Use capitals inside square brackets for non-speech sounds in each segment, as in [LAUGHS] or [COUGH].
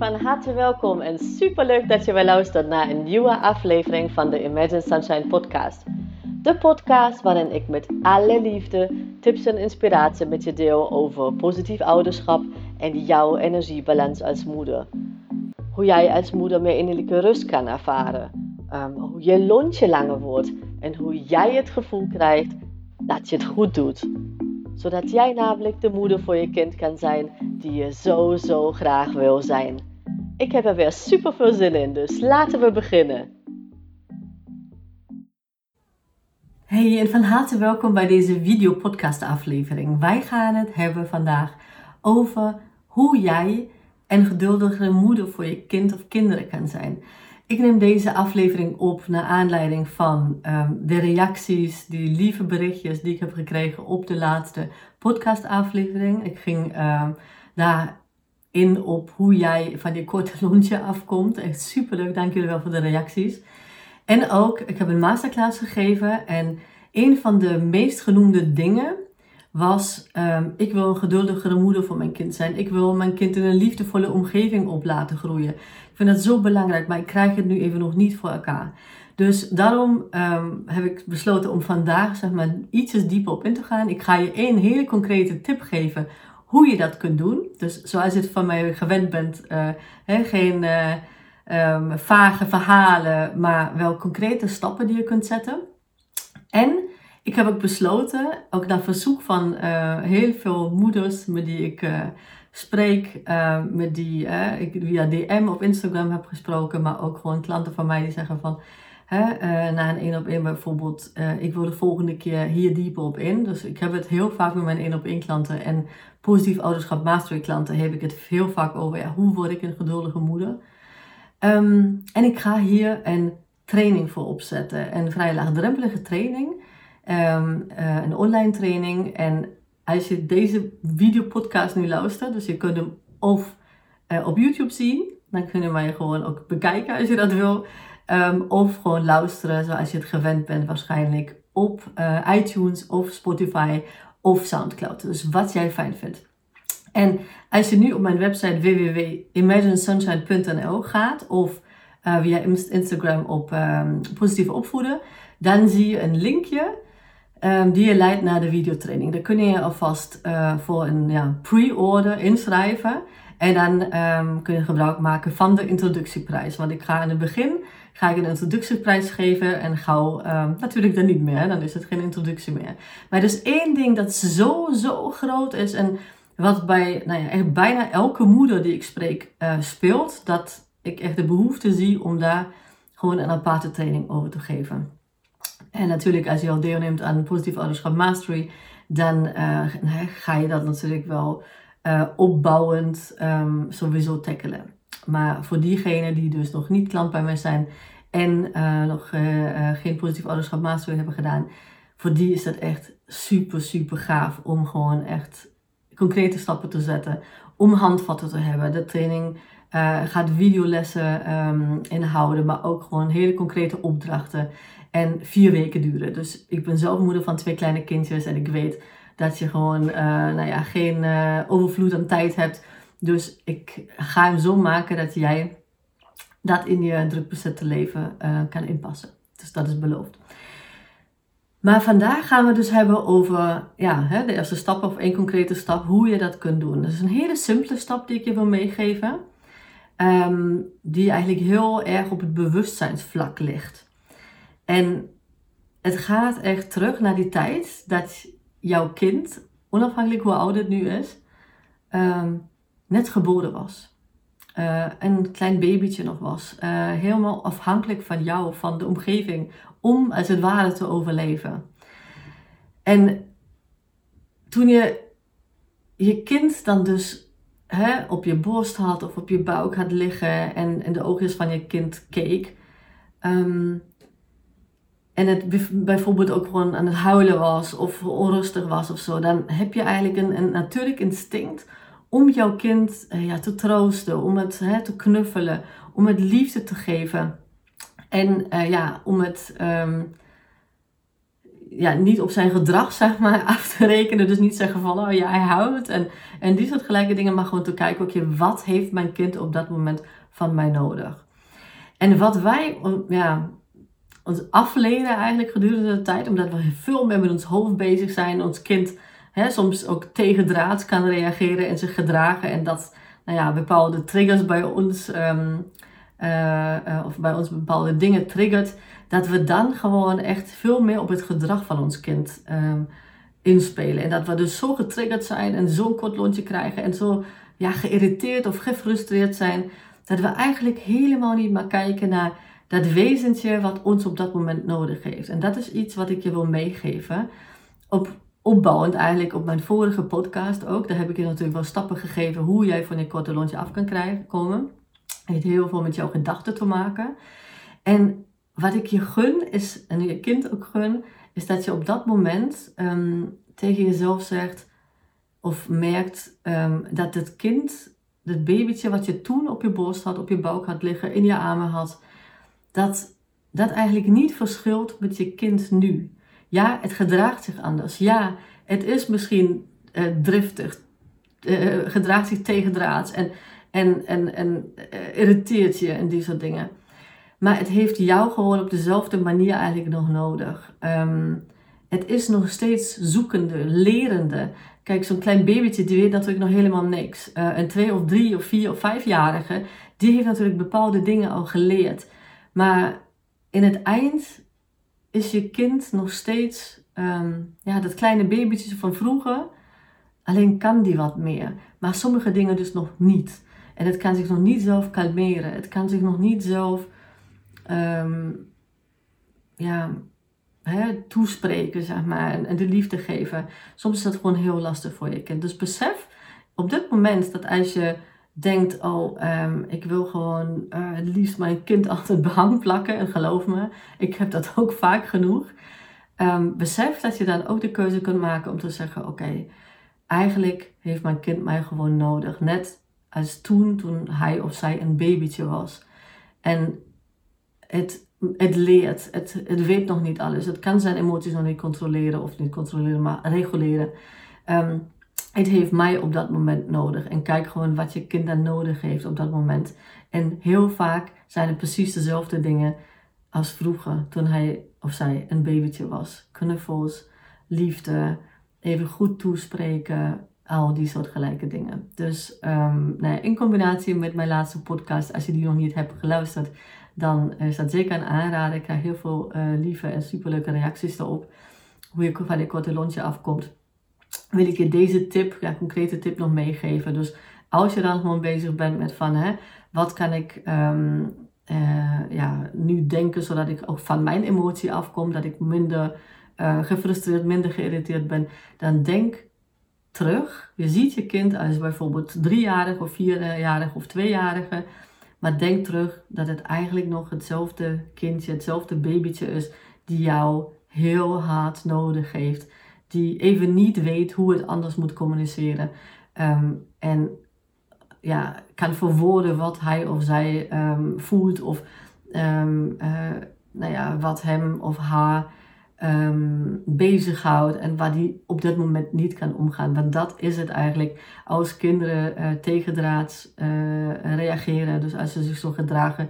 harte welkom en superleuk dat je weer luistert naar een nieuwe aflevering van de Imagine Sunshine podcast. De podcast waarin ik met alle liefde tips en inspiratie met je deel over positief ouderschap en jouw energiebalans als moeder. Hoe jij als moeder meer innerlijke rust kan ervaren, um, hoe je lontje langer wordt en hoe jij het gevoel krijgt dat je het goed doet zodat jij namelijk de moeder voor je kind kan zijn die je zo zo graag wil zijn. Ik heb er weer super veel zin in, dus laten we beginnen. Hey en van harte welkom bij deze video podcast aflevering. Wij gaan het hebben vandaag over hoe jij een geduldigere moeder voor je kind of kinderen kan zijn. Ik neem deze aflevering op naar aanleiding van ehm, de reacties, die lieve berichtjes die ik heb gekregen op de laatste podcastaflevering. Ik ging um, daar in op hoe jij van je korte [LAUGHS] lontje afkomt. Echt superleuk, dank jullie wel voor de reacties. En ook, ik heb een masterclass gegeven en een van de meest genoemde dingen was, um, ik wil een geduldigere moeder voor mijn kind zijn. Ik wil mijn kind in een liefdevolle omgeving op laten groeien. Ik vind dat zo belangrijk, maar ik krijg het nu even nog niet voor elkaar. Dus daarom um, heb ik besloten om vandaag zeg maar, ietsjes dieper op in te gaan. Ik ga je één hele concrete tip geven hoe je dat kunt doen. Dus zoals je het van mij gewend bent, uh, geen uh, vage verhalen, maar wel concrete stappen die je kunt zetten. En ik heb ook besloten, ook naar verzoek van uh, heel veel moeders met die ik uh, spreek, uh, met die ik via DM op Instagram heb gesproken, maar ook gewoon klanten van mij die zeggen van, na een één op één bijvoorbeeld, ik wil de volgende keer hier dieper op in. Dus ik heb het heel vaak met mijn één op één klanten en positief ouderschap mastery klanten heb ik het heel vaak over, ja, hoe word ik een geduldige moeder? Um, en ik ga hier een training voor opzetten, een vrij laagdrempelige training um, uh, een online training. En als je deze videopodcast nu luistert, dus je kunt hem of uh, op YouTube zien, dan kun je mij gewoon ook bekijken als je dat wil. Um, of gewoon luisteren zoals je het gewend bent waarschijnlijk op uh, iTunes of Spotify of Soundcloud. Dus wat jij fijn vindt. En als je nu op mijn website www.imaginesunshine.nl gaat of via Instagram op um, positieve opvoeden, dan zie je een linkje um, die je leidt naar de videotraining. Daar kun je alvast uh, voor een ja, pre-order inschrijven. En dan um, kun je gebruik maken van de introductieprijs. Want ik ga in het begin ga ik een introductieprijs geven en gauw um, natuurlijk dan niet meer. Dan is het geen introductie meer. Maar is één ding dat zo, zo groot is en wat bij nou ja, echt bijna elke moeder die ik spreek uh, speelt. Dat ik echt de behoefte zie om daar gewoon een aparte training over te geven. En natuurlijk, als je al deelneemt aan Positief Ouderschap Mastery, dan uh, ga je dat natuurlijk wel uh, opbouwend um, sowieso tackelen. Maar voor diegenen die dus nog niet klant bij mij zijn en uh, nog geen Positief Ouderschap Mastery hebben gedaan, voor die is dat echt super, super gaaf om gewoon echt concrete stappen te zetten, om handvatten te hebben. De training gaat videolessen um, inhouden, maar ook gewoon hele concrete opdrachten en vier weken duren. Dus ik ben zelf moeder van twee kleine kindjes en ik weet dat je gewoon uh, nou ja, geen uh, overvloed aan tijd hebt. Dus ik ga hem zo maken dat jij dat in je drukbezette leven uh, kan inpassen. Dus dat is beloofd. Maar vandaag gaan we dus hebben over ja, hè, de eerste stap of één concrete stap, hoe je dat kunt doen. Dat is een hele simpele stap die ik je wil meegeven, um, die eigenlijk heel erg op het bewustzijnsvlak ligt. En het gaat echt terug naar die tijd dat jouw kind, onafhankelijk hoe oud het nu is, um, net geboren was. Uh, een klein babytje nog was. Uh, helemaal afhankelijk van jou, van de omgeving, om als het ware te overleven. En toen je je kind dan dus hè, op je borst had of op je buik had liggen en in de oogjes van je kind keek, um, en het bijvoorbeeld ook gewoon aan het huilen was of onrustig was of zo, dan heb je eigenlijk een, een natuurlijk instinct om jouw kind eh, ja, te troosten, om het hè, te knuffelen, om het liefde te geven. En uh, ja, om het, um, ja, niet op zijn gedrag [LAUGHS] zeg maar, af te rekenen. Dus niet zeggen van, oh ja, hij houdt. En, en die soort gelijke dingen. Maar gewoon te kijken, oké, wat heeft mijn kind op dat moment van mij nodig? En wat wij ja, ons afleren eigenlijk gedurende de tijd. Omdat we veel meer met ons hoofd bezig zijn. Ons kind hè, soms ook tegendraads kan reageren en zich gedragen. En dat nou ja, bepaalde triggers bij ons... Ehm, of bij ons bepaalde dingen triggert, dat we dan gewoon echt veel meer op het gedrag van ons kind um, inspelen. En dat we dus zo getriggerd zijn en zo'n kort lontje krijgen en zo ja, geïrriteerd of gefrustreerd zijn, dat we eigenlijk helemaal niet meer kijken naar dat wezentje wat ons op dat moment nodig heeft. En dat is iets wat ik je wil meegeven. Op, opbouwend eigenlijk op mijn vorige podcast ook. Daar heb ik je natuurlijk wel stappen gegeven hoe jij van je korte lontje af kan krijgen, komen heeft heel veel met jouw gedachten te maken. En wat ik je gun, is, en je kind ook gun, is dat je op dat moment ehm, tegen jezelf zegt of merkt um, dat het kind, het babytje wat je toen op je borst had, op je buik had liggen, in je armen had, dat dat eigenlijk niet verschilt met je kind nu. Ja, het gedraagt zich anders. Ja, het is misschien uh, driftig, uh, gedraagt zich tegendraads en en, en, en uh, irriteert je en die soort dingen. Maar het heeft jou gewoon op dezelfde manier eigenlijk nog nodig. Um, het is nog steeds zoekende, lerende. Kijk, zo'n klein babytje, die weet natuurlijk nog helemaal niks. Uh, een twee of drie of vier of vijfjarige, die heeft natuurlijk bepaalde dingen al geleerd. Maar in het eind is je kind nog steeds um, ja, dat kleine babytje van vroeger. Alleen kan die wat meer. Maar sommige dingen dus nog niet. En het kan zich nog niet zelf kalmeren. Het kan zich nog niet zelf um, ja, toespreken, zeg maar. En, de liefde geven. Soms is dat gewoon heel lastig voor je kind. Dus besef op dit moment dat als je denkt, oh, um, ik wil gewoon uh, het liefst mijn kind [LAUGHS] altijd behang plakken. En geloof me, ik heb dat ook vaak genoeg. Um, besef dat je dan ook de keuze kunt maken om te zeggen, oké, eigenlijk heeft mijn kind mij gewoon nodig. Net als toen, toen hij of zij een babytje was. En het, het leert, het, het weet nog niet alles. Het kan zijn emoties nog niet controleren of niet controleren, maar reguleren. Um, het heeft mij op dat moment nodig. En kijk gewoon wat je kind dan nodig heeft op dat moment. En heel vaak zijn het precies dezelfde dingen als vroeger, toen hij of zij een babytje was. Knuffels, liefde, even goed toespreken, al die soort gelijke dingen. Dus um, nou ja, in combinatie met mijn laatste podcast, als je die nog niet hebt geluisterd, dan is dat zeker een aanrader. Ik krijg heel veel uh, lieve en superleuke reacties daarop. Hoe je van dit korte lontje afkomt. Wil ik je deze tip, ja, concrete tip nog meegeven. Dus als je dan gewoon bezig bent met van, hè, wat kan ik um, uh, ja, nu denken zodat ik ook van mijn emotie afkom, dat ik minder uh, gefrustreerd, minder geïrriteerd ben, dan denk terug. Je ziet je kind als bijvoorbeeld driejarig of vierjarig of tweejarige. Maar denk terug dat het eigenlijk nog hetzelfde kindje, hetzelfde babytje is die jou heel hard nodig heeft. Die even niet weet hoe het anders moet communiceren. Um, en ja, kan verwoorden wat hij of zij um, voelt of um, uh, nou ja, wat hem of haar um, bezighoudt en waar die op dit moment niet kan omgaan. Want dat is het eigenlijk als kinderen uh, tegendraads uh, reageren. Dus als ze zich zo gedragen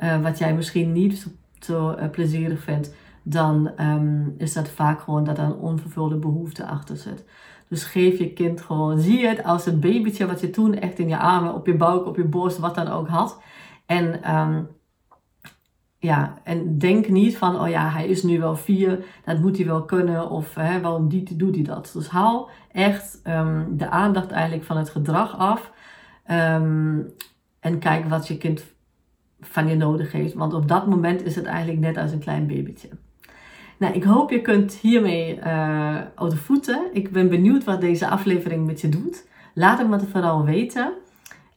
uh, wat jij misschien niet zo, plezierig vindt, dan um, is dat vaak gewoon dat er een onvervulde behoefte achter zit. Dus geef je kind gewoon, zie het als een babytje wat je toen echt in je armen, op je buik, op je borst, wat dan ook had. En um, ja, en denk niet van, oh ja, hij is nu wel vier, dat moet hij wel kunnen, of hè, waarom doet hij dat? Dus haal echt um, de aandacht eigenlijk van het gedrag af um, en kijk wat je kind van je nodig heeft. Want op dat moment is het eigenlijk net als een klein babytje. Nou, ik hoop je kunt hiermee uh, voeten. Ik ben benieuwd wat deze aflevering met je doet. Laat het me vooral weten.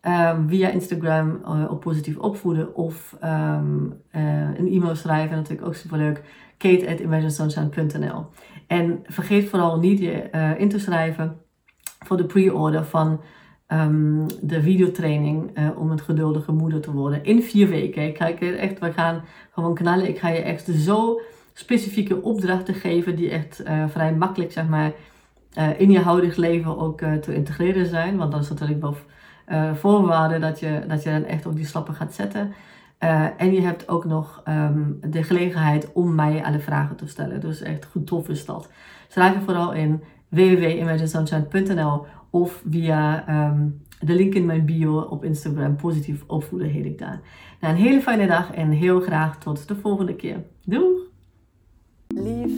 Um, via Instagram uh, op positief opvoeden of um, uh, een e-mail schrijven. Natuurlijk ook superleuk. Kate at En vergeet vooral niet je uh, in te schrijven voor de pre-order van um, de videotraining om een geduldige moeder te worden. In vier weken. Ga echt, we gaan gewoon knallen. Ik ga je echt zo specifieke opdrachten geven die echt vrij makkelijk zeg maar, in je huidig leven ook te integreren zijn. Want dat is natuurlijk wel voorwaarde dat je, dat je dan echt ook die stappen gaat zetten. en je hebt ook nog ehm, de gelegenheid om mij alle vragen te stellen. Dus echt goed tof is dat. Schrijf je vooral in www.imaginesunshine.nl of via ehm, de link in mijn bio op Instagram. Positief opvoeden heet ik daar. Nou, een hele fijne dag en heel graag tot de volgende keer. Doei!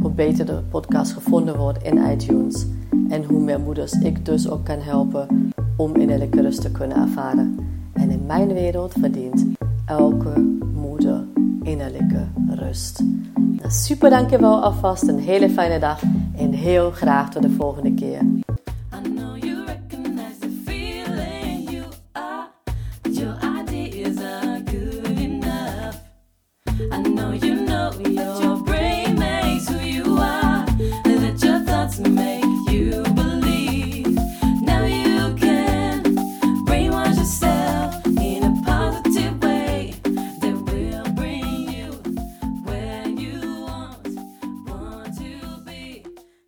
hoe beter de podcast gevonden wordt in iTunes. En hoe meer moeders ik dus ook kan helpen om innerlijke rust te kunnen ervaren. En in mijn wereld verdient elke moeder innerlijke rust. Nou, super dankjewel alvast, een hele fijne dag en heel graag tot de volgende keer. I know you know